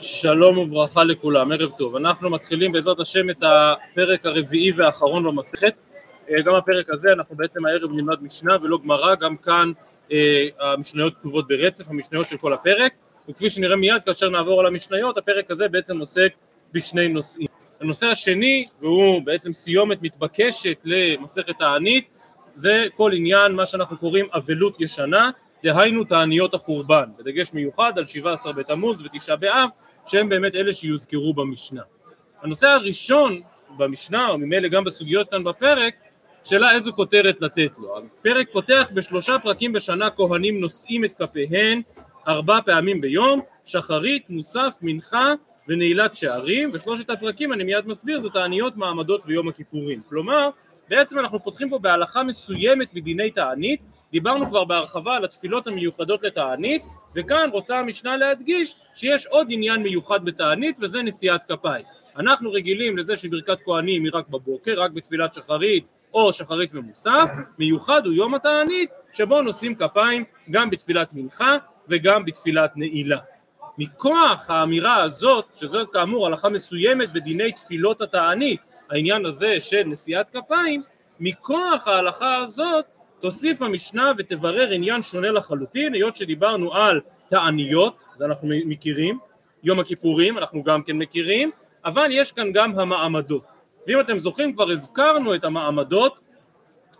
שלום וברכה לכולם, ערב טוב. אנחנו מתחילים בעזרת השם את הפרק הרביעי והאחרון במסכת. אה, גם הפרק הזה אנחנו בעצם הערב נלמד משנה ולא גמרא, גם כאן אה, המשניות כתובות ברצף, המשניות של כל הפרק, וכפי שנראה מיד כאשר נעבור על המשניות, הפרק הזה בעצם עוסק בשני נושאים. הנושא השני, והוא בעצם סיומת מתבקשת למסכת הענית, זה כל עניין מה שאנחנו קוראים אבלות ישנה, דהיינו תעניות החורבן, בדגש מיוחד על 17 בתמוז ותשעה באב, שהם באמת אלה שיוזכרו במשנה. הנושא הראשון במשנה, או ממילא גם בסוגיות כאן בפרק, שאלה איזו כותרת לתת לו. הפרק פותח בשלושה פרקים בשנה כהנים נושאים את כפיהן ארבע פעמים ביום, שחרית, מוסף, מנחה ונעילת שערים, ושלושת הפרקים אני מיד מסביר זה תעניות, מעמדות ויום הכיפורים. כלומר, בעצם אנחנו פותחים פה בהלכה מסוימת מדיני תענית, דיברנו כבר בהרחבה על התפילות המיוחדות לתענית, וכאן רוצה המשנה להדגיש שיש עוד עניין מיוחד בתענית וזה נשיאת כפיים. אנחנו רגילים לזה שברכת כהנים היא רק בבוקר, רק בתפילת שחרית או שחרית ומוסף, מיוחד הוא יום התענית שבו נושאים כפיים גם בתפילת מנחה וגם בתפילת נעילה. מכוח האמירה הזאת, שזאת כאמור הלכה מסוימת בדיני תפילות התענית, העניין הזה של נשיאת כפיים, מכוח ההלכה הזאת תוסיף המשנה ותברר עניין שונה לחלוטין, היות שדיברנו על תעניות, זה אנחנו מכירים, יום הכיפורים אנחנו גם כן מכירים, אבל יש כאן גם המעמדות. ואם אתם זוכרים כבר הזכרנו את המעמדות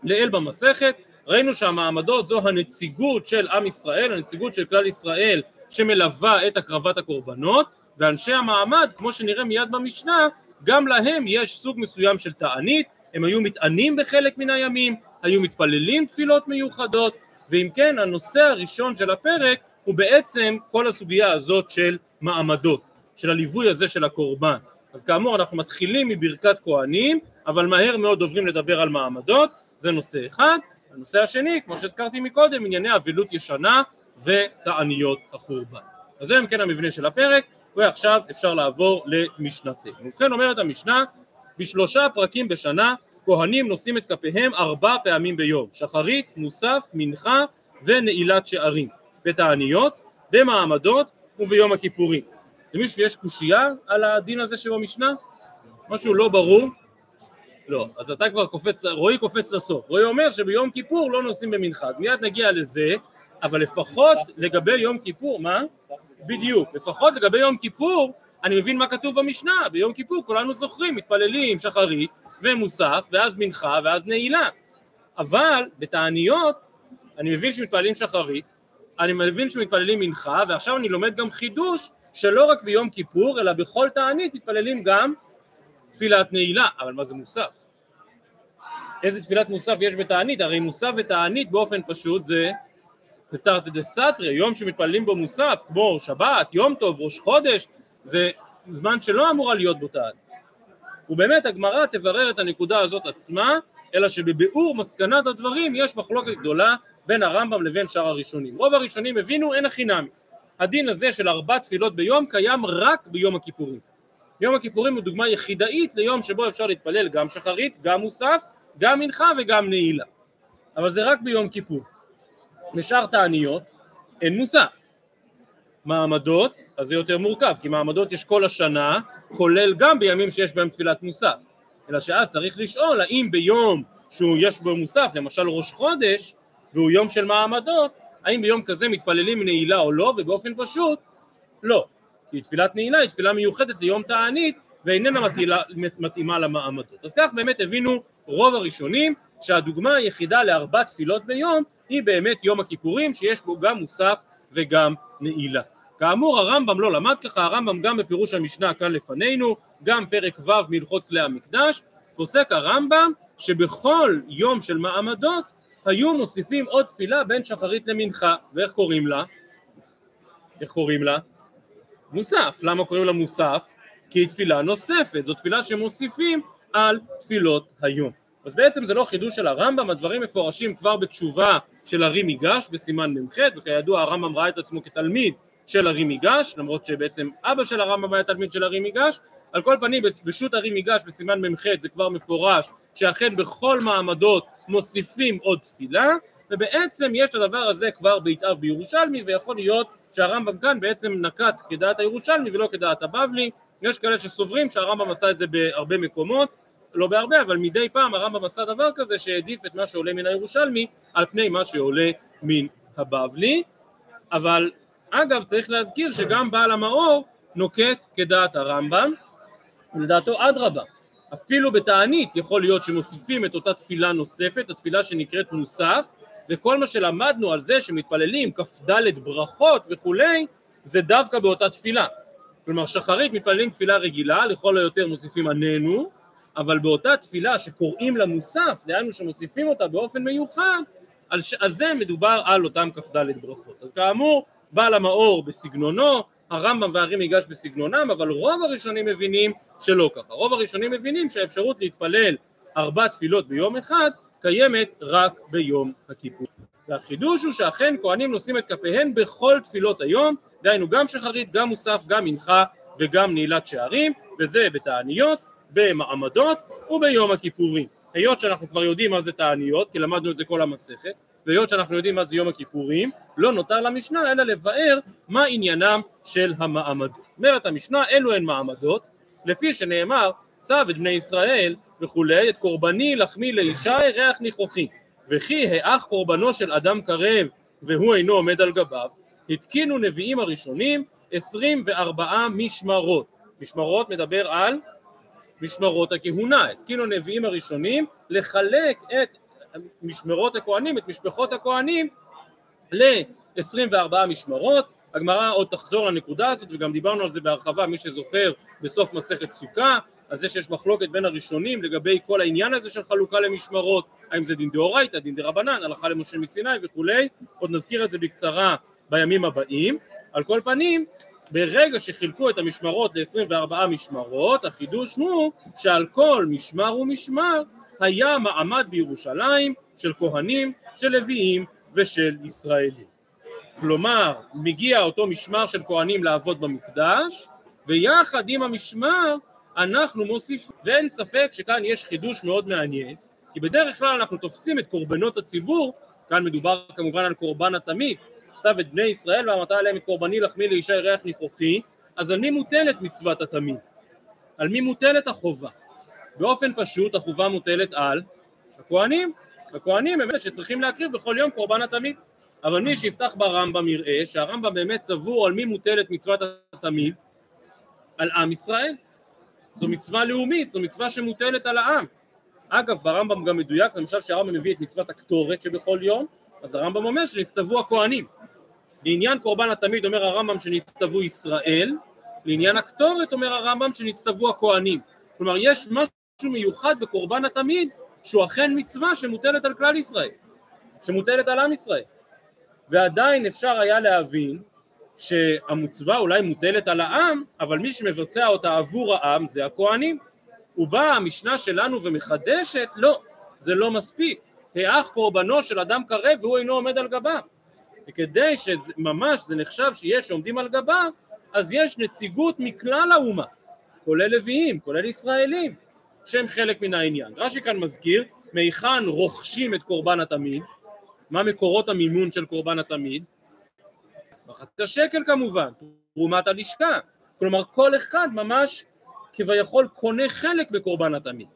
לעיל במסכת, ראינו שהמעמדות זו הנציגות של עם ישראל, הנציגות של כלל ישראל שמלווה את הקרבת הקורבנות, ואנשי המעמד, כמו שנראה מיד במשנה, גם להם יש סוג מסוים של תענית, הם היו מתענים בחלק מן הימים, היו מתפללים תפילות מיוחדות, ואם כן הנושא הראשון של הפרק הוא בעצם כל הסוגיה הזאת של מעמדות, של הליווי הזה של הקורבן. אז כאמור אנחנו מתחילים מברכת כהנים, אבל מהר מאוד עוברים לדבר על מעמדות, זה נושא אחד. הנושא השני, כמו שהזכרתי מקודם, ענייני אבלות ישנה ותעניות החורבן. אז זה אם כן המבנה של הפרק, ועכשיו אפשר לעבור למשנתנו. ובכן אומרת המשנה, בשלושה פרקים בשנה כהנים נושאים את כפיהם ארבע פעמים ביום, שחרית, מוסף, מנחה ונעילת שערים, בתעניות, במעמדות וביום הכיפורים. למישהו יש קושייה על הדין הזה שבמשנה? משהו לא ברור? לא, אז אתה כבר קופץ, רועי קופץ לסוף, רועי אומר שביום כיפור לא נוסעים במנחה, אז מיד נגיע לזה, אבל לפחות לגבי יום כיפור, מה? בדיוק, לפחות לגבי יום כיפור, אני מבין מה כתוב במשנה, ביום כיפור כולנו זוכרים, מתפללים שחרית ומוסף, ואז מנחה, ואז נעילה. אבל בתעניות, אני מבין שמתפללים שחרית, אני מבין שמתפללים מנחה, ועכשיו אני לומד גם חידוש, שלא רק ביום כיפור, אלא בכל תענית מתפללים גם תפילת נעילה. אבל מה זה מוסף? איזה תפילת מוסף יש בתענית? הרי מוסף ותענית באופן פשוט זה זה תרתי דה סתרי, יום שמתפללים בו מוסף, כמו שבת, יום טוב, ראש חודש, זה זמן שלא אמורה להיות בו תענית. ובאמת הגמרא תברר את הנקודה הזאת עצמה, אלא שבביאור מסקנת הדברים יש מחלוקת גדולה בין הרמב"ם לבין שאר הראשונים. רוב הראשונים הבינו אין הכי נמי. הדין הזה של ארבע תפילות ביום קיים רק ביום הכיפורים. יום הכיפורים הוא דוגמה יחידאית ליום שבו אפשר להתפלל גם שחרית, גם מוסף, גם מנחה וגם נעילה. אבל זה רק ביום כיפור. משאר תעניות אין מוסף. מעמדות, אז זה יותר מורכב, כי מעמדות יש כל השנה, כולל גם בימים שיש בהם תפילת מוסף. אלא שאז צריך לשאול האם ביום שהוא יש בו מוסף, למשל ראש חודש, והוא יום של מעמדות, האם ביום כזה מתפללים נעילה או לא, ובאופן פשוט, לא. כי תפילת נעילה היא תפילה מיוחדת ליום תענית, ואיננה מתאימה, מתאימה למעמדות. אז כך באמת הבינו רוב הראשונים, שהדוגמה היחידה לארבע תפילות ביום, היא באמת יום הכיפורים, שיש בו גם מוסף וגם נעילה. כאמור הרמב"ם לא למד ככה, הרמב"ם גם בפירוש המשנה כאן לפנינו, גם פרק ו' מהלכות כלי המקדש, פוסק הרמב"ם שבכל יום של מעמדות היו מוסיפים עוד תפילה בין שחרית למנחה, ואיך קוראים לה? איך קוראים לה? מוסף. למה קוראים לה מוסף? כי היא תפילה נוספת, זו תפילה שמוסיפים על תפילות היום. אז בעצם זה לא חידוש של הרמב"ם, הדברים מפורשים כבר בתשובה של הרי מיגש בסימן מ"ח, וכידוע הרמב"ם ראה את עצמו כתלמיד של הרי מיגש, למרות שבעצם אבא של הרמב"ם היה תלמיד של הרי מיגש, על כל פנים בשו"ת הרי מיגש בסימן מ"ח זה כבר מפורש שאכן בכל מעמדות מוסיפים עוד תפילה, ובעצם יש הדבר הזה כבר ביתאב בירושלמי, ויכול להיות שהרמב"ם כאן בעצם נקט כדעת הירושלמי ולא כדעת הבבלי, יש כאלה שסוברים שהרמב"ם עשה את זה בהרבה מקומות, לא בהרבה, אבל מדי פעם הרמב"ם עשה דבר כזה שהעדיף את מה שעולה מן הירושלמי על פני מה שעולה מן הבבלי, אבל אגב צריך להזכיר שגם בעל המאור נוקט כדעת הרמב"ם, ולדעתו אדרבה, אפילו בתענית יכול להיות שמוסיפים את אותה תפילה נוספת, התפילה שנקראת מוסף, וכל מה שלמדנו על זה שמתפללים כ"ד ברכות וכולי, זה דווקא באותה תפילה. כלומר שחרית מתפללים תפילה רגילה, לכל היותר מוסיפים עננו, אבל באותה תפילה שקוראים לה מוסף, דהיינו שמוסיפים אותה באופן מיוחד, על, ש... על זה מדובר על אותם כ"ד ברכות. אז כאמור, בעל המאור בסגנונו, הרמב"ם והרים ייגש בסגנונם, אבל רוב הראשונים מבינים שלא ככה. רוב הראשונים מבינים שהאפשרות להתפלל ארבע תפילות ביום אחד קיימת רק ביום הכיפור. והחידוש הוא שאכן כהנים נושאים את כפיהם בכל תפילות היום, דהיינו גם שחרית, גם מוסף, גם מנחה וגם נעילת שערים, וזה בתעניות, במעמדות וביום הכיפורים. היות שאנחנו כבר יודעים מה זה תעניות, כי למדנו את זה כל המסכת, והיות שאנחנו יודעים מה זה יום הכיפורים, לא נותר למשנה אלא לבאר מה עניינם של המעמדות. אומרת המשנה, אלו הן מעמדות, לפי שנאמר, צו את בני ישראל וכולי, את קורבני לחמי לישי ריח ניחוחי, וכי האח קורבנו של אדם קרב והוא אינו עומד על גביו, התקינו נביאים הראשונים עשרים וארבעה משמרות. משמרות מדבר על משמרות הכהונה, התקינו הנביאים הראשונים לחלק את משמרות הכהנים, את משפחות הכהנים ל-24 משמרות, הגמרא עוד תחזור לנקודה הזאת וגם דיברנו על זה בהרחבה מי שזוכר בסוף מסכת סוכה, על זה שיש מחלוקת בין הראשונים לגבי כל העניין הזה של חלוקה למשמרות, האם זה דין דאורייתא, דין דרבנן, הלכה למשה מסיני וכולי, עוד נזכיר את זה בקצרה בימים הבאים, על כל פנים ברגע שחילקו את המשמרות ל-24 משמרות, החידוש הוא שעל כל משמר ומשמר היה מעמד בירושלים של כהנים, של לוויים ושל ישראלים. כלומר, מגיע אותו משמר של כהנים לעבוד במקדש, ויחד עם המשמר אנחנו מוסיפים, ואין ספק שכאן יש חידוש מאוד מעניין, כי בדרך כלל אנחנו תופסים את קורבנות הציבור, כאן מדובר כמובן על קורבן התמיד, צו את בני ישראל ואמרת עליהם את קורבני לחמי לישי ריח ניחוחי, אז על מי מוטלת מצוות התמיד? על מי מוטלת החובה? באופן פשוט החובה מוטלת על הכהנים, הכהנים הם אלה שצריכים להקריב בכל יום קורבן התמיד, אבל מי שיפתח ברמב"ם יראה שהרמב"ם באמת סבור על מי מוטלת מצוות התמיד? על עם ישראל. זו מצווה לאומית, זו מצווה שמוטלת על העם. אגב, ברמב"ם גם מדויק, למשל שהרמב"ם מביא את מצוות הקטורת שבכל יום, אז הרמב"ם אומר שנצטוו הכהנים. לעניין קורבן התמיד אומר הרמב"ם שנצטוו ישראל, לעניין הקטורת אומר הרמב"ם שנצטוו הכהנים. כלומר יש משהו מיוחד בקורבן התמיד שהוא אכן מצווה שמוטלת על כלל ישראל, שמוטלת על עם ישראל. ועדיין אפשר היה להבין שהמצווה אולי מוטלת על העם, אבל מי שמבצע אותה עבור העם זה הכהנים. ובאה המשנה שלנו ומחדשת, לא, זה לא מספיק. האח קורבנו של אדם קרב והוא אינו עומד על גביו. וכדי שממש זה נחשב שיש עומדים על גביו, אז יש נציגות מכלל האומה, כולל לוויים, כולל ישראלים, שהם חלק מן העניין. רש"י כאן מזכיר, מהיכן רוכשים את קורבן התמיד, מה מקורות המימון של קורבן התמיד? מחצית השקל כמובן, תרומת הלשכה, כלומר כל אחד ממש כביכול קונה חלק בקורבן התמיד.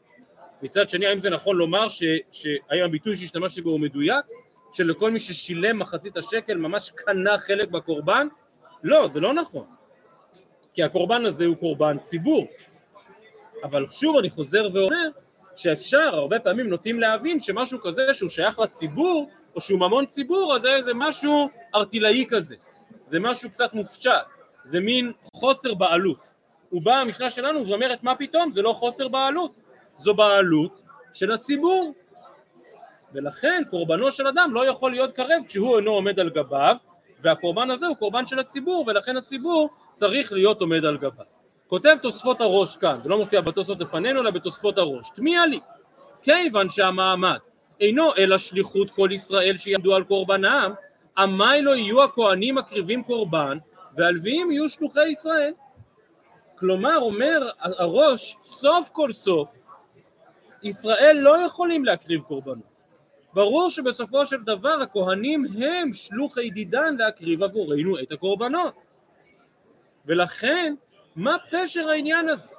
מצד שני האם זה נכון לומר שהאם הביטוי שהשתמשתי בו הוא מדויק? שלכל מי ששילם מחצית השקל ממש קנה חלק בקורבן? לא, זה לא נכון. כי הקורבן הזה הוא קורבן ציבור. אבל שוב אני חוזר ואומר שאפשר, הרבה פעמים נוטים להבין שמשהו כזה שהוא שייך לציבור או שהוא ממון ציבור אז זה איזה משהו ארטילאי כזה, זה משהו קצת מופשט, זה מין חוסר בעלות. ובאה המשנה שלנו ואומרת מה פתאום זה לא חוסר בעלות, זו בעלות של הציבור ולכן קורבנו של אדם לא יכול להיות קרב כשהוא אינו עומד על גביו והקורבן הזה הוא קורבן של הציבור ולכן הציבור צריך להיות עומד על גביו. כותב תוספות הראש כאן, זה לא מופיע בתוספות לפנינו אלא בתוספות הראש, תמיהה לי, כיוון שהמעמד אינו אלא שליחות כל ישראל שיעמדו על קורבנם, עמי לא יהיו הכהנים מקריבים קורבן והלוויים יהיו שלוחי ישראל. כלומר אומר הראש סוף כל סוף ישראל לא יכולים להקריב קורבנות ברור שבסופו של דבר הכהנים הם שלוחי דידן להקריב עבורנו את הקורבנות. ולכן, מה פשר העניין הזה?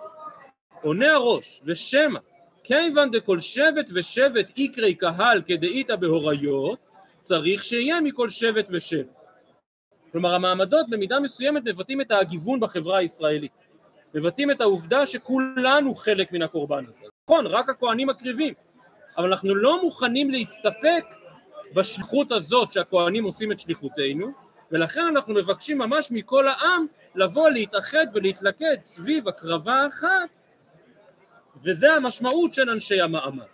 עונה הראש, ושמא, כיוון דכל שבט ושבט יקרי קהל כדאיתא בהוריות, צריך שיהיה מכל שבט ושבט. כלומר המעמדות במידה מסוימת מבטאים את הגיוון בחברה הישראלית. מבטאים את העובדה שכולנו חלק מן הקורבן הזה. נכון, רק הכהנים מקריבים, אבל אנחנו לא מוכנים להסתפק בשליחות הזאת שהכהנים עושים את שליחותנו, ולכן אנחנו מבקשים ממש מכל העם לבוא להתאחד ולהתלכד סביב הקרבה אחת, וזה המשמעות של אנשי המעמד.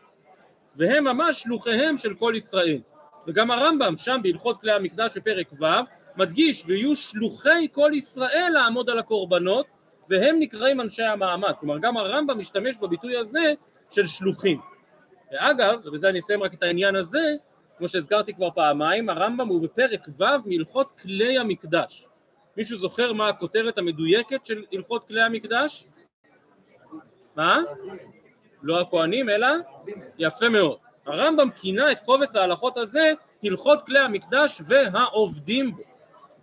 והם ממש שלוחיהם של כל ישראל. וגם הרמב"ם שם בהלכות כלי המקדש בפרק ו' מדגיש ויהיו שלוחי כל ישראל לעמוד על הקורבנות והם נקראים אנשי המעמד, כלומר גם הרמב"ם משתמש בביטוי הזה של שלוחים. ואגב, ובזה אני אסיים רק את העניין הזה, כמו שהזכרתי כבר פעמיים, הרמב"ם הוא בפרק ו' מהלכות כלי המקדש. מישהו זוכר מה הכותרת המדויקת של הלכות כלי המקדש? מה? לא הכהנים אלא? יפה מאוד. הרמב"ם כינה את קובץ ההלכות הזה הלכות כלי המקדש והעובדים בו.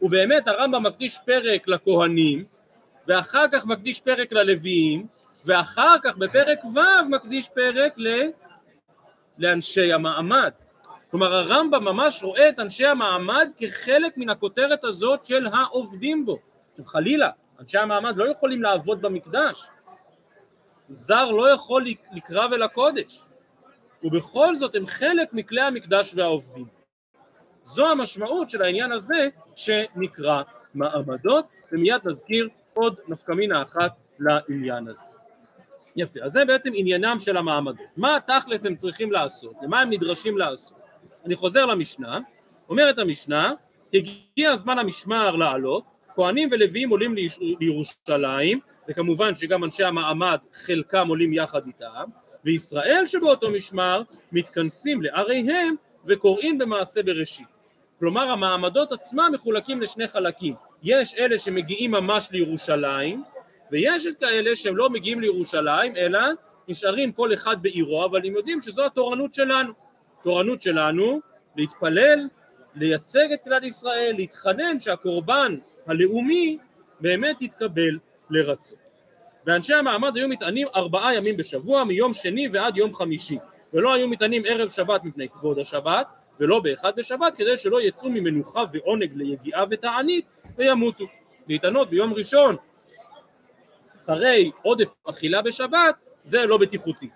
ובאמת הרמב"ם מקדיש פרק לכהנים, ואחר כך מקדיש פרק ללוויים, ואחר כך בפרק ו' מקדיש פרק ל... לאנשי המעמד. כלומר הרמב"ם ממש רואה את אנשי המעמד כחלק מן הכותרת הזאת של העובדים בו. חלילה, אנשי המעמד לא יכולים לעבוד במקדש. זר לא יכול לקרב אל הקודש. ובכל זאת הם חלק מכלי המקדש והעובדים. זו המשמעות של העניין הזה שנקרא מעמדות, ומיד נזכיר עוד נפקמינה אחת לעניין הזה. יפה, אז זה בעצם עניינם של המעמדות. מה תכלס הם צריכים לעשות? למה הם נדרשים לעשות? אני חוזר למשנה, אומרת המשנה, הגיע הזמן המשמר לעלות, כהנים ולוויים עולים לירושלים, וכמובן שגם אנשי המעמד חלקם עולים יחד איתם, וישראל שבאותו משמר מתכנסים לעריהם וקוראים במעשה בראשית. כלומר המעמדות עצמם מחולקים לשני חלקים, יש אלה שמגיעים ממש לירושלים ויש את כאלה שהם לא מגיעים לירושלים אלא נשארים כל אחד בעירו אבל הם יודעים שזו התורנות שלנו, תורנות שלנו להתפלל, לייצג את כלל ישראל, להתחנן שהקורבן הלאומי באמת יתקבל לרצון. ואנשי המעמד היו מתענים ארבעה ימים בשבוע מיום שני ועד יום חמישי ולא היו מתענים ערב שבת מפני כבוד השבת ולא באחד בשבת כדי שלא יצאו ממנוחה ועונג ליגיעה ותענית וימותו. להתענות ביום ראשון אחרי עודף אכילה בשבת זה לא בטיחותי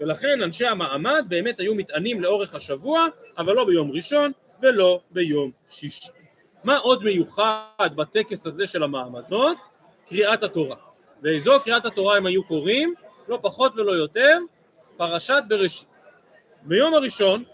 ולכן אנשי המעמד באמת היו מתענים לאורך השבוע אבל לא ביום ראשון ולא ביום שישי. מה עוד מיוחד בטקס הזה של המעמדות? קריאת התורה. ואיזו קריאת התורה הם היו קוראים? לא פחות ולא יותר, פרשת בראשית. ביום הראשון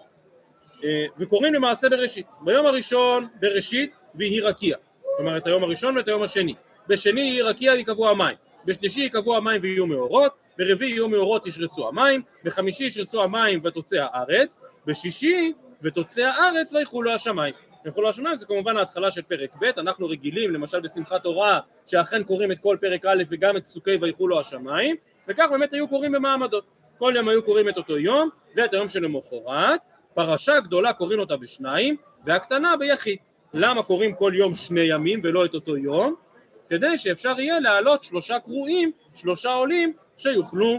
אה, וקוראים למעשה בראשית. ביום הראשון בראשית ויהי רקיע, כלומר את היום הראשון ואת היום השני. בשני רקיע ייקבעו המים, בשלישי ייקבעו המים ויהיו מאורות, ברביעי יהיו מאורות ישרצו המים, בחמישי ישרצו המים ותוצא הארץ, בשישי ותוצא הארץ ויחולו השמיים. ויחולו השמיים זה כמובן ההתחלה של פרק ב', אנחנו רגילים למשל בשמחת תורה שאכן קוראים את כל פרק א' וגם את פסוקי ויחולו השמיים, וכך באמת היו קוראים במעמדות. כל יום היו קוראים את אותו יום ואת היום שלמחרת פרשה גדולה קוראים אותה בשניים והקטנה ביחיד. למה קוראים כל יום שני ימים ולא את אותו יום? כדי שאפשר יהיה להעלות שלושה קרואים, שלושה עולים, שיוכלו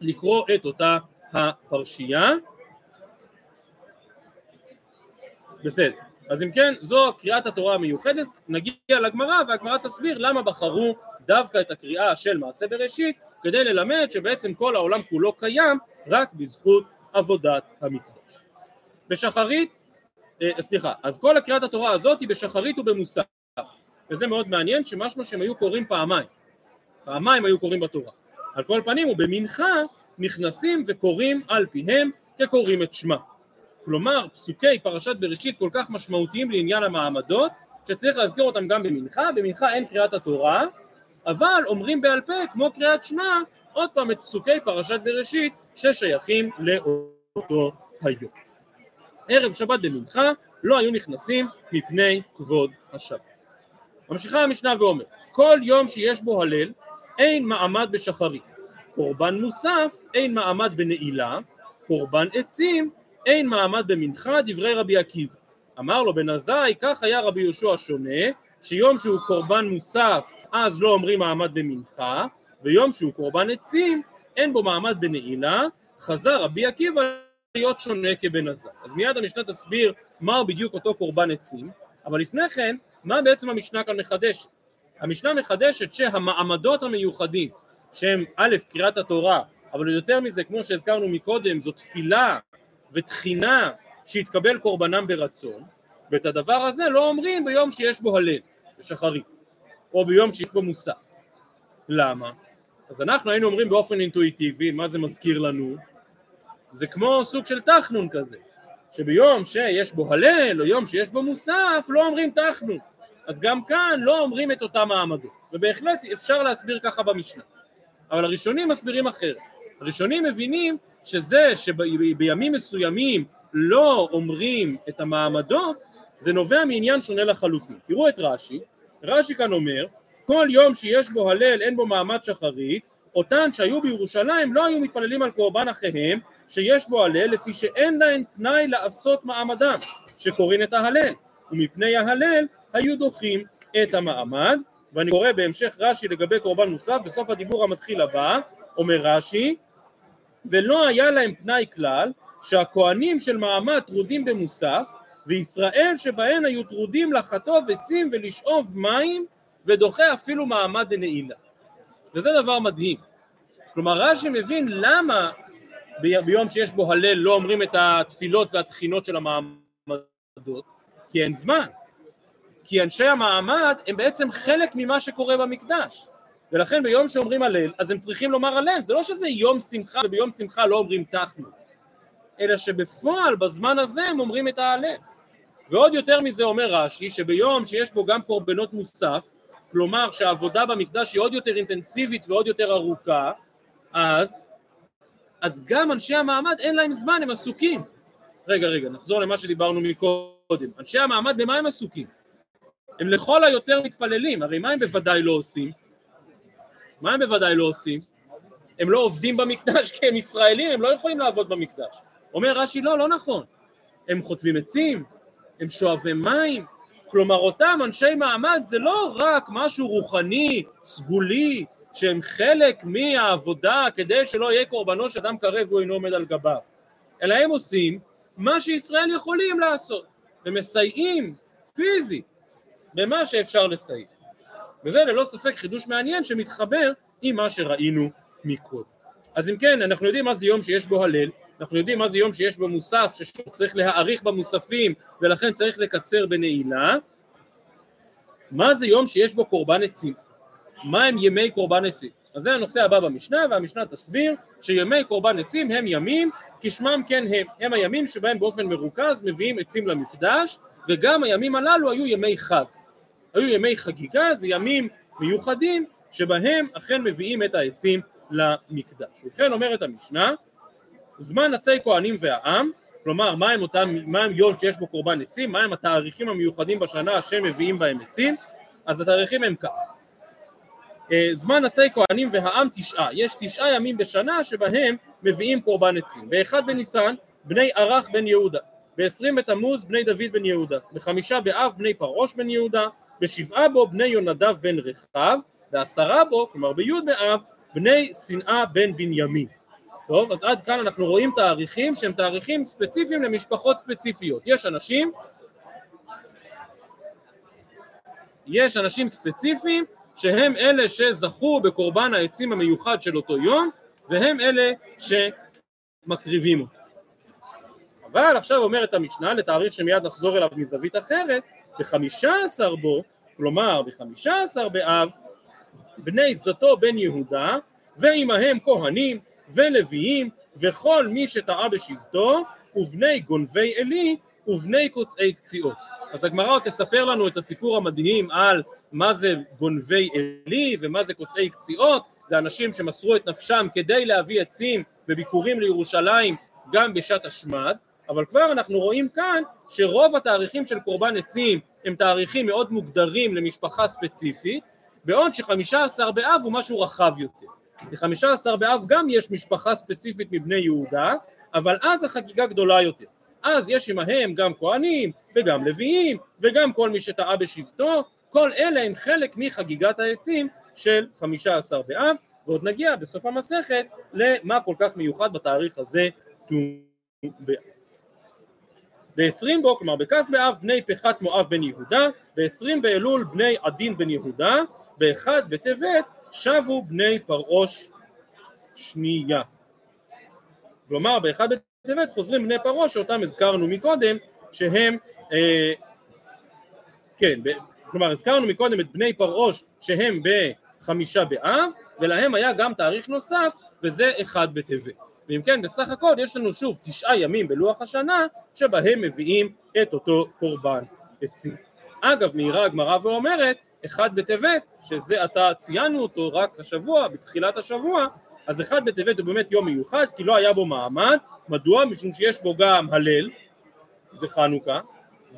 לקרוא את אותה הפרשייה. בסדר. אז אם כן, זו קריאת התורה המיוחדת, נגיע לגמרא והגמרא תסביר למה בחרו דווקא את הקריאה של מעשה בראשית כדי ללמד שבעצם כל העולם כולו קיים רק בזכות עבודת המקדש. בשחרית, סליחה, אז כל הקריאת התורה הזאת היא בשחרית ובמוסף, וזה מאוד מעניין שמשמע שהם היו קוראים פעמיים, פעמיים היו קוראים בתורה, על כל פנים ובמנחה נכנסים וקוראים על פיהם כקוראים את שמע, כלומר פסוקי פרשת בראשית כל כך משמעותיים לעניין המעמדות שצריך להזכיר אותם גם במנחה, במנחה אין קריאת התורה אבל אומרים בעל פה כמו קריאת שמע עוד פעם את פסוקי פרשת בראשית ששייכים לאותו היום ערב שבת במנחה לא היו נכנסים מפני כבוד השבת. ממשיכה המשנה ואומר כל יום שיש בו הלל אין מעמד בשחרית קורבן מוסף אין מעמד בנעילה קורבן עצים אין מעמד במנחה דברי רבי עקיבא. אמר לו בן עזאי, כך היה רבי יהושע שונה, שיום שהוא קורבן מוסף אז לא אומרים מעמד במנחה, ויום שהוא קורבן עצים אין בו מעמד בנעילה, חזר רבי עקיבא להיות שונה כבן עזאי. אז מיד המשנה תסביר מהו בדיוק אותו קורבן עצים, אבל לפני כן, מה בעצם המשנה כאן מחדשת? המשנה מחדשת שהמעמדות המיוחדים, שהם א', קריאת התורה, אבל יותר מזה, כמו שהזכרנו מקודם, זו תפילה ותחינה שיתקבל קורבנם ברצון, ואת הדבר הזה לא אומרים ביום שיש בו הלל, בשחרית, או ביום שיש בו מוסף. למה? אז אנחנו היינו אומרים באופן אינטואיטיבי, מה זה מזכיר לנו? זה כמו סוג של תחנון כזה, שביום שיש בו הלל או יום שיש בו מוסף לא אומרים תחנון, אז גם כאן לא אומרים את אותם מעמדות, ובהחלט אפשר להסביר ככה במשנה, אבל הראשונים מסבירים אחרת, הראשונים מבינים שזה שבימים מסוימים לא אומרים את המעמדות זה נובע מעניין שונה לחלוטין. תראו את רש"י, רש"י כאן אומר כל יום שיש בו הלל אין בו מעמד שחרית אותן שהיו בירושלים לא היו מתפללים על קורבן אחיהם שיש בו הלל לפי שאין להן פנאי לעשות מעמדם שקוראים את ההלל. ומפני ההלל היו דוחים את המעמד. ואני קורא בהמשך רש"י לגבי קורבן מוסף בסוף הדיבור המתחיל הבא אומר רש"י ולא היה להם פנאי כלל שהכהנים של מעמד טרודים במוסף וישראל שבהן היו טרודים לחטוב עצים ולשאוב מים ודוחה אפילו מעמד דנעילה וזה דבר מדהים. כלומר רש"י מבין למה ביום שיש בו הלל לא אומרים את התפילות והתחינות של המעמדות כי אין זמן. כי אנשי המעמד הם בעצם חלק ממה שקורה במקדש. ולכן ביום שאומרים הלל אז הם צריכים לומר הלל. זה לא שזה יום שמחה וביום שמחה לא אומרים תחנו אלא שבפועל בזמן הזה הם אומרים את ההלל. ועוד יותר מזה אומר רש"י שביום שיש בו גם קורבנות מוסף כלומר שהעבודה במקדש היא עוד יותר אינטנסיבית ועוד יותר ארוכה אז אז גם אנשי המעמד אין להם זמן הם עסוקים רגע רגע נחזור למה שדיברנו מקודם אנשי המעמד במה הם עסוקים? הם לכל היותר מתפללים הרי מה הם בוודאי לא עושים? מה הם בוודאי לא עושים? הם לא עובדים במקדש כי הם ישראלים הם לא יכולים לעבוד במקדש אומר רש"י לא לא נכון הם חוטבים עצים הם שואבי מים, כלומר אותם אנשי מעמד זה לא רק משהו רוחני, סגולי, שהם חלק מהעבודה כדי שלא יהיה קורבנו של אדם קרב והוא אינו עומד על גביו, אלא הם עושים מה שישראל יכולים לעשות, ומסייעים פיזית במה שאפשר לסייע. וזה ללא ספק חידוש מעניין שמתחבר עם מה שראינו מקודם. אז אם כן, אנחנו יודעים מה זה יום שיש בו הלל, אנחנו יודעים מה זה יום שיש בו מוסף, ששוב צריך להאריך במוספים ולכן צריך לקצר בנעילה. מה זה יום שיש בו קורבן עצים? מה הם ימי קורבן עצים? אז זה הנושא הבא במשנה, והמשנה תסביר שימי קורבן עצים הם ימים כשמם כן הם, הם הימים שבהם באופן מרוכז מביאים עצים למקדש, וגם הימים הללו היו ימי חג. היו ימי חגיגה, זה ימים מיוחדים שבהם אכן מביאים את העצים למקדש. ובכן אומרת המשנה, זמן עצי כהנים והעם, כלומר מהם אותם, מהם יום שיש בו קורבן עצים, מהם התאריכים המיוחדים בשנה שהם מביאים בהם עצים, אז התאריכים הם כך. אה, זמן עצי כהנים והעם תשעה, יש תשעה ימים בשנה שבהם מביאים קורבן עצים. באחד בניסן בני ערך בן יהודה, בעשרים בתמוז בני דוד בן יהודה, בחמישה באב בני פרוש בן יהודה, בשבעה בו בני יונדב בן רחב, בעשרה בו, כלומר בי' באב, בני שנאה בן בנימין. טוב, אז עד כאן אנחנו רואים תאריכים שהם תאריכים ספציפיים למשפחות ספציפיות. יש אנשים, יש אנשים ספציפיים שהם אלה שזכו בקורבן העצים המיוחד של אותו יום, והם אלה שמקריבים אותו. אבל עכשיו אומרת המשנה, לתאריך שמיד נחזור אליו מזווית אחרת, בחמישה עשר בו, כלומר בחמישה עשר באב, בני זאתו בן יהודה, ועמהם כהנים, ולוויים וכל מי שטעה בשבטו ובני גונבי עלי ובני קוצעי קציעות. אז הגמרא תספר לנו את הסיפור המדהים על מה זה גונבי עלי ומה זה קוצעי קציעות, זה אנשים שמסרו את נפשם כדי להביא עצים וביקורים לירושלים גם בשעת השמד, אבל כבר אנחנו רואים כאן שרוב התאריכים של קורבן עצים הם תאריכים מאוד מוגדרים למשפחה ספציפית, בעוד שחמישה עשר באב הוא משהו רחב יותר. בחמישה עשר באב גם יש משפחה ספציפית מבני יהודה, אבל אז החגיגה גדולה יותר. אז יש עמהם גם כהנים וגם לוויים וגם כל מי שטעה בשבטו, כל אלה הם חלק מחגיגת העצים של חמישה עשר באב, ועוד נגיע בסוף המסכת למה כל כך מיוחד בתאריך הזה ט"ו באב. ב-20 בו, כלומר בכ' באב, בני פחת מואב בן יהודה, ב-20 באלול בני עדין בן יהודה, ב-1 בטבת שבו בני פרעוש שנייה. כלומר ב-1 בטבת חוזרים בני פרעוש שאותם הזכרנו מקודם, שהם, אה, כן, כלומר הזכרנו מקודם את בני פרעוש שהם בחמישה באב, ולהם היה גם תאריך נוסף, וזה 1 בטבת. ואם כן, בסך הכל יש לנו שוב תשעה ימים בלוח השנה שבהם מביאים את אותו קורבן עצים. אגב, מעירה הגמרא ואומרת, אחד בטבת, שזה עתה ציינו אותו רק השבוע, בתחילת השבוע, אז אחד בטבת הוא באמת יום מיוחד, כי לא היה בו מעמד, מדוע? משום שיש בו גם הלל, זה חנוכה,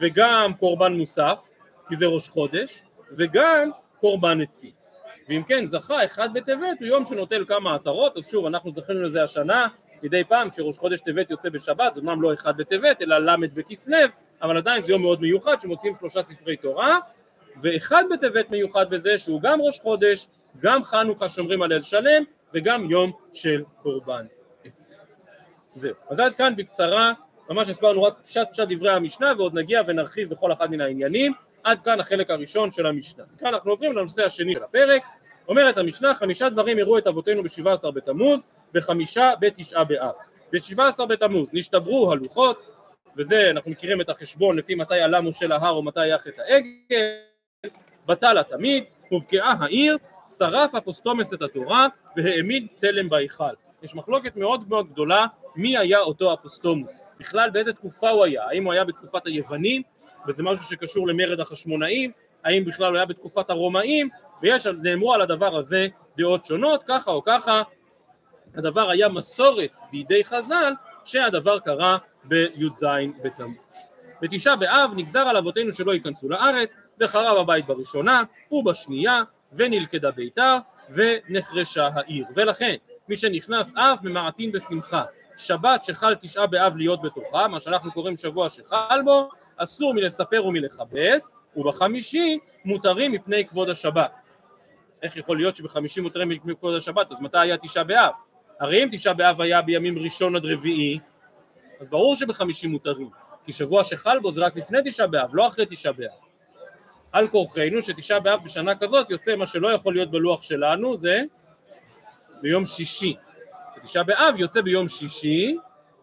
וגם קורבן מוסף, כי זה ראש חודש, וגם קורבן עצים. ואם כן זכה אחד בטבת הוא יום שנוטל כמה עטרות אז שוב אנחנו זכינו לזה השנה. מדי פעם כשראש חודש טבת יוצא בשבת זה אמנם לא אחד בטבת אלא ל' בכסלו אבל עדיין זה יום מאוד מיוחד שמוציאים שלושה ספרי תורה. ואחד בטבת מיוחד בזה שהוא גם ראש חודש גם חנוכה שומרים על אל שלם וגם יום של קורבן עצים. זהו. אז עד כאן בקצרה ממש הסברנו רק פשט פשט דברי המשנה ועוד נגיע ונרחיב בכל אחד מן העניינים עד כאן החלק הראשון של המשנה. כאן אנחנו עוברים לנושא השני של הפרק. אומרת המשנה, חמישה דברים הראו את אבותינו בשבעה עשר בתמוז, וחמישה בתשעה באב. בשבעה עשר בתמוז נשתברו הלוחות, וזה אנחנו מכירים את החשבון לפי מתי עלה משה להר או מתי היה חטא העגל, בטל התמיד, הובקעה העיר, שרף אפוסטומוס את התורה, והעמיד צלם בהיכל. יש מחלוקת מאוד מאוד גדולה מי היה אותו אפוסטומוס, בכלל באיזה תקופה הוא היה, האם הוא היה בתקופת היוונים וזה משהו שקשור למרד החשמונאים, האם בכלל הוא היה בתקופת הרומאים, ויש, נאמרו על הדבר הזה דעות שונות, ככה או ככה, הדבר היה מסורת בידי חז"ל שהדבר קרה בי"ז בתמוז. בתשעה באב נגזר על אבותינו שלא ייכנסו לארץ, וחרב הבית בראשונה ובשנייה, ונלכדה ביתר, ונחרשה העיר. ולכן, מי שנכנס אב ממעטין בשמחה. שבת שחל תשעה באב להיות בתוכה, מה שאנחנו קוראים שבוע שחל בו, אסור מלספר ומלכבס, ובחמישי מותרים מפני כבוד השבת. איך יכול להיות שבחמישי מותרים מפני כבוד השבת? אז מתי היה תשעה באב? הרי אם תשעה באב היה בימים ראשון עד רביעי, אז ברור שבחמישי מותרים, כי שבוע שחל בו זה רק לפני תשעה באב, לא אחרי תשעה באב. על כורחנו שתשעה באב בשנה כזאת יוצא מה שלא יכול להיות בלוח שלנו זה ביום שישי. תשעה באב יוצא ביום שישי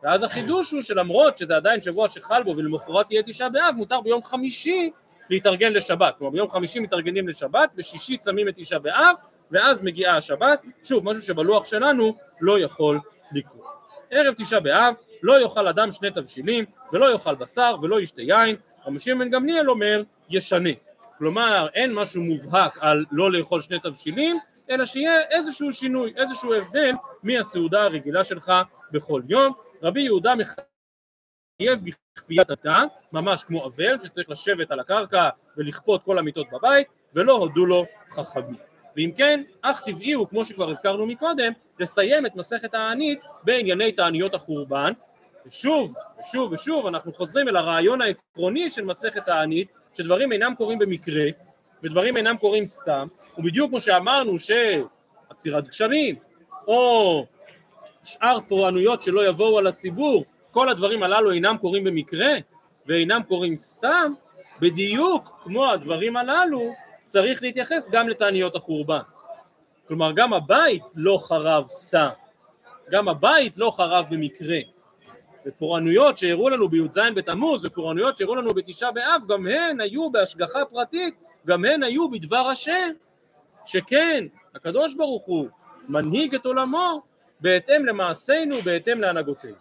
ואז החידוש הוא שלמרות שזה עדיין שבוע שחל בו ולמחרת תהיה תשעה באב, מותר ביום חמישי להתארגן לשבת. כלומר ביום חמישי מתארגנים לשבת, בשישי צמים את תשעה באב, ואז מגיעה השבת, שוב, משהו שבלוח שלנו לא יכול לקרות. ערב תשעה באב לא יאכל אדם שני תבשילים, ולא יאכל בשר, ולא ישתה יין, רבי בן גמליאל אומר, ישנה. כלומר, אין משהו מובהק על לא לאכול שני תבשילים, אלא שיהיה איזשהו שינוי, איזשהו הבדל מהסעודה הרגילה שלך בכל יום. רבי יהודה מחייב בכפיית הדם, ממש כמו אבל שצריך לשבת על הקרקע ולכפות כל המיטות בבית, ולא הודו לו חכמים. ואם כן, אך טבעי הוא, כמו שכבר הזכרנו מקודם, לסיים את מסכת הענית בענייני תעניות החורבן, ושוב, ושוב ושוב אנחנו חוזרים אל הרעיון העקרוני של מסכת הענית, שדברים אינם קורים במקרה, ודברים אינם קורים סתם, ובדיוק כמו שאמרנו שעצירת גשמים, או שאר תורנויות שלא יבואו על הציבור, כל הדברים הללו אינם קורים במקרה ואינם קורים סתם, בדיוק כמו הדברים הללו צריך להתייחס גם לתעניות החורבן. כלומר גם הבית לא חרב סתם, גם הבית לא חרב במקרה. ופורענויות שהראו לנו בי"ז בתמוז ופורענויות שהראו לנו בתשעה באב גם הן היו בהשגחה פרטית, גם הן היו בדבר השם, שכן הקדוש ברוך הוא מנהיג את עולמו בהתאם למעשינו, בהתאם להנהגותינו.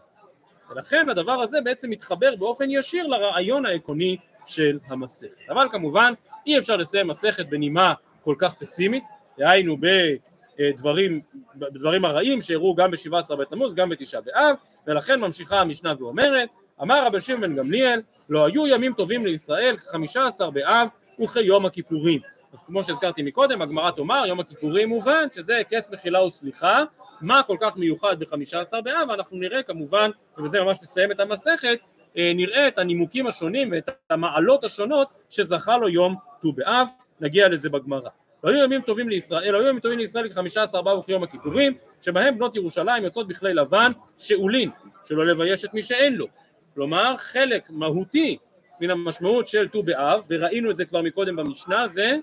ולכן הדבר הזה בעצם מתחבר באופן ישיר לרעיון העקרוני של המסכת. אבל כמובן אי אפשר לסיים מסכת בנימה כל כך פסימית, דהיינו בדברים, בדברים הרעים שאירעו גם בשבעה עשר בתמוז, גם בתשעה באב, ולכן ממשיכה המשנה ואומרת, אמר רבי שמעון בן גמליאל, לא היו ימים טובים לישראל כחמישה עשר באב וכיום הכיפורים. אז כמו שהזכרתי מקודם, הגמרא תאמר, יום הכיפורים מובן שזה קץ מחילה וסליחה, מה כל כך מיוחד בחמישה עשר באב, ואנחנו נראה כמובן, ובזה ממש נסיים את המסכת, נראה את הנימוקים השונים ואת המעלות השונות שזכה לו יום ט"ו באב, נגיע לזה בגמרא. והיו ימים טובים לישראל, היו ימים טובים לישראל כחמישה עשר באב וכיום הכיפורים, שבהם בנות ירושלים יוצאות בכלי לבן שאולין, שלא לבייש את מי שאין לו. כלומר, חלק מהותי מן המשמעות של ט"ו באב, וראינו את זה כבר מקודם במשנה, זה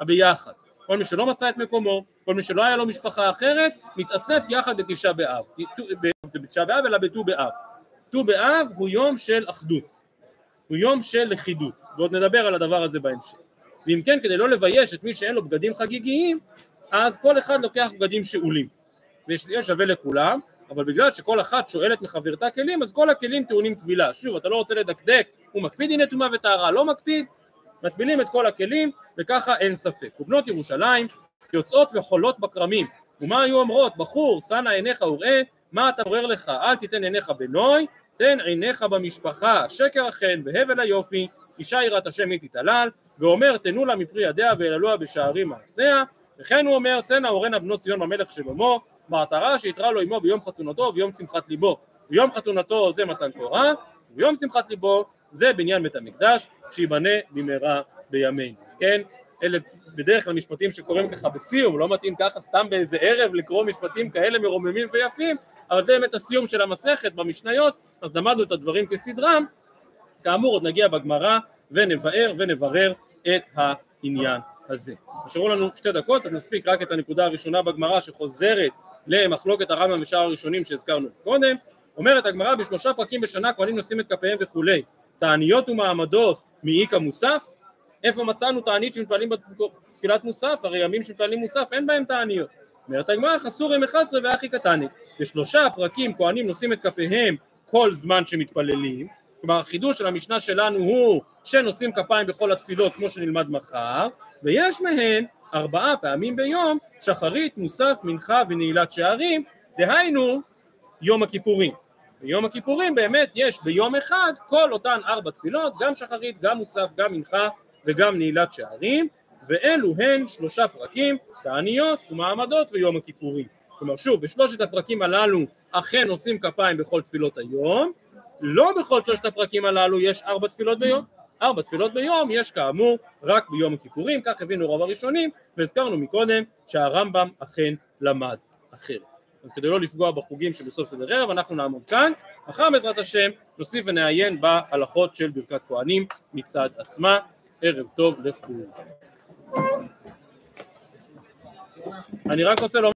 הביחד. כל מי שלא מצא את מקומו, כל מי שלא היה לו משפחה אחרת, מתאסף יחד בתשעה באב, בתשעה באב אלא בט"ו באב. ט"ו באב הוא יום של אחדות, הוא יום של לכידות, ועוד נדבר על הדבר הזה בהמשך. ואם כן, כדי לא לבייש את מי שאין לו בגדים חגיגיים, אז כל אחד לוקח בגדים שאולים. ויש שווה לכולם, אבל בגלל שכל אחת שואלת מחברתה כלים, אז כל הכלים טעונים טבילה. שוב, אתה לא רוצה לדקדק, הוא מקפיד הנה טומאה וטהרה, לא מקפיד, מטבילים את כל הכלים, וככה אין ספק. ובנות ירושלים יוצאות וחולות בכרמים. ומה היו אומרות? בחור, שנא עיניך וראה, מה אתה עורר לך? אל תיתן עיניך בנוי, תן עיניך במשפחה. שקר החן והבל היופי, אישה יראת השם היא תתעלל, ואומר תנו לה מפרי ידיה ואללוה בשערים מעשיה, וכן הוא אומר צאנה הורנה בנות ציון במלך שבמו, מעטרה שיתרה לו עמו ביום חתונתו וביום שמחת ליבו. ביום חתונתו זה מתן תורה, וביום שמחת ליבו זה בניין בית המקדש, שיבנה במהרה בימינו. אז כן, אלה בדרך כלל משפטים שקוראים ככה בסיום, לא מתאים ככה סתם באיזה ערב לקרוא משפטים כאלה מרוממים ויפים, אבל זה באמת הסיום של המסכת במשניות, אז למדנו את הדברים כסדרם, כאמור עוד נגיע בגמרא ונבאר ונברר את העניין הזה. נשארו לנו שתי דקות, אז נספיק רק את הנקודה הראשונה בגמרא שחוזרת למחלוקת הרמב"ם ושאר הראשונים שהזכרנו קודם. אומרת הגמרא בשלושה פרקים בשנה כהנים נושאים את כפיהם וכולי. תעניות ומעמדות מאיכא מוסף? איפה מצאנו תענית שמתפללים בתפילת מוסף? הרי ימים שמתפללים מוסף אין בהם תעניות. אומרת הגמרא חסורי מחסרי ואחי קטני. בשלושה פרקים כהנים נושאים את כפיהם כל זמן שמתפללים. כלומר החידוש של המשנה שלנו הוא שנושאים כפיים בכל התפילות כמו שנלמד מחר, ויש מהן ארבעה פעמים ביום שחרית, מוסף, מנחה ונעילת שערים, דהיינו יום הכיפורים. ביום הכיפורים באמת יש ביום אחד כל אותן ארבע תפילות, גם שחרית, גם מוסף, גם מנחה וגם נעילת שערים, ואלו הן שלושה פרקים, תעניות ומעמדות ויום הכיפורים. כלומר שוב, בשלושת הפרקים הללו אכן עושים כפיים בכל תפילות היום, לא בכל שלושת הפרקים הללו יש ארבע תפילות ביום, ארבע תפילות ביום יש כאמור רק ביום הכיפורים, כך הבינו רוב הראשונים, והזכרנו מקודם שהרמב"ם אכן למד אחרת. אז כדי לא לפגוע בחוגים שבסוף סדר ערב, אנחנו נעמוד כאן, מחר בעזרת השם נוסיף ונעיין בהלכות של ברכת כהנים מצד עצמה. ערב טוב לכולם. אני רק רוצה לומר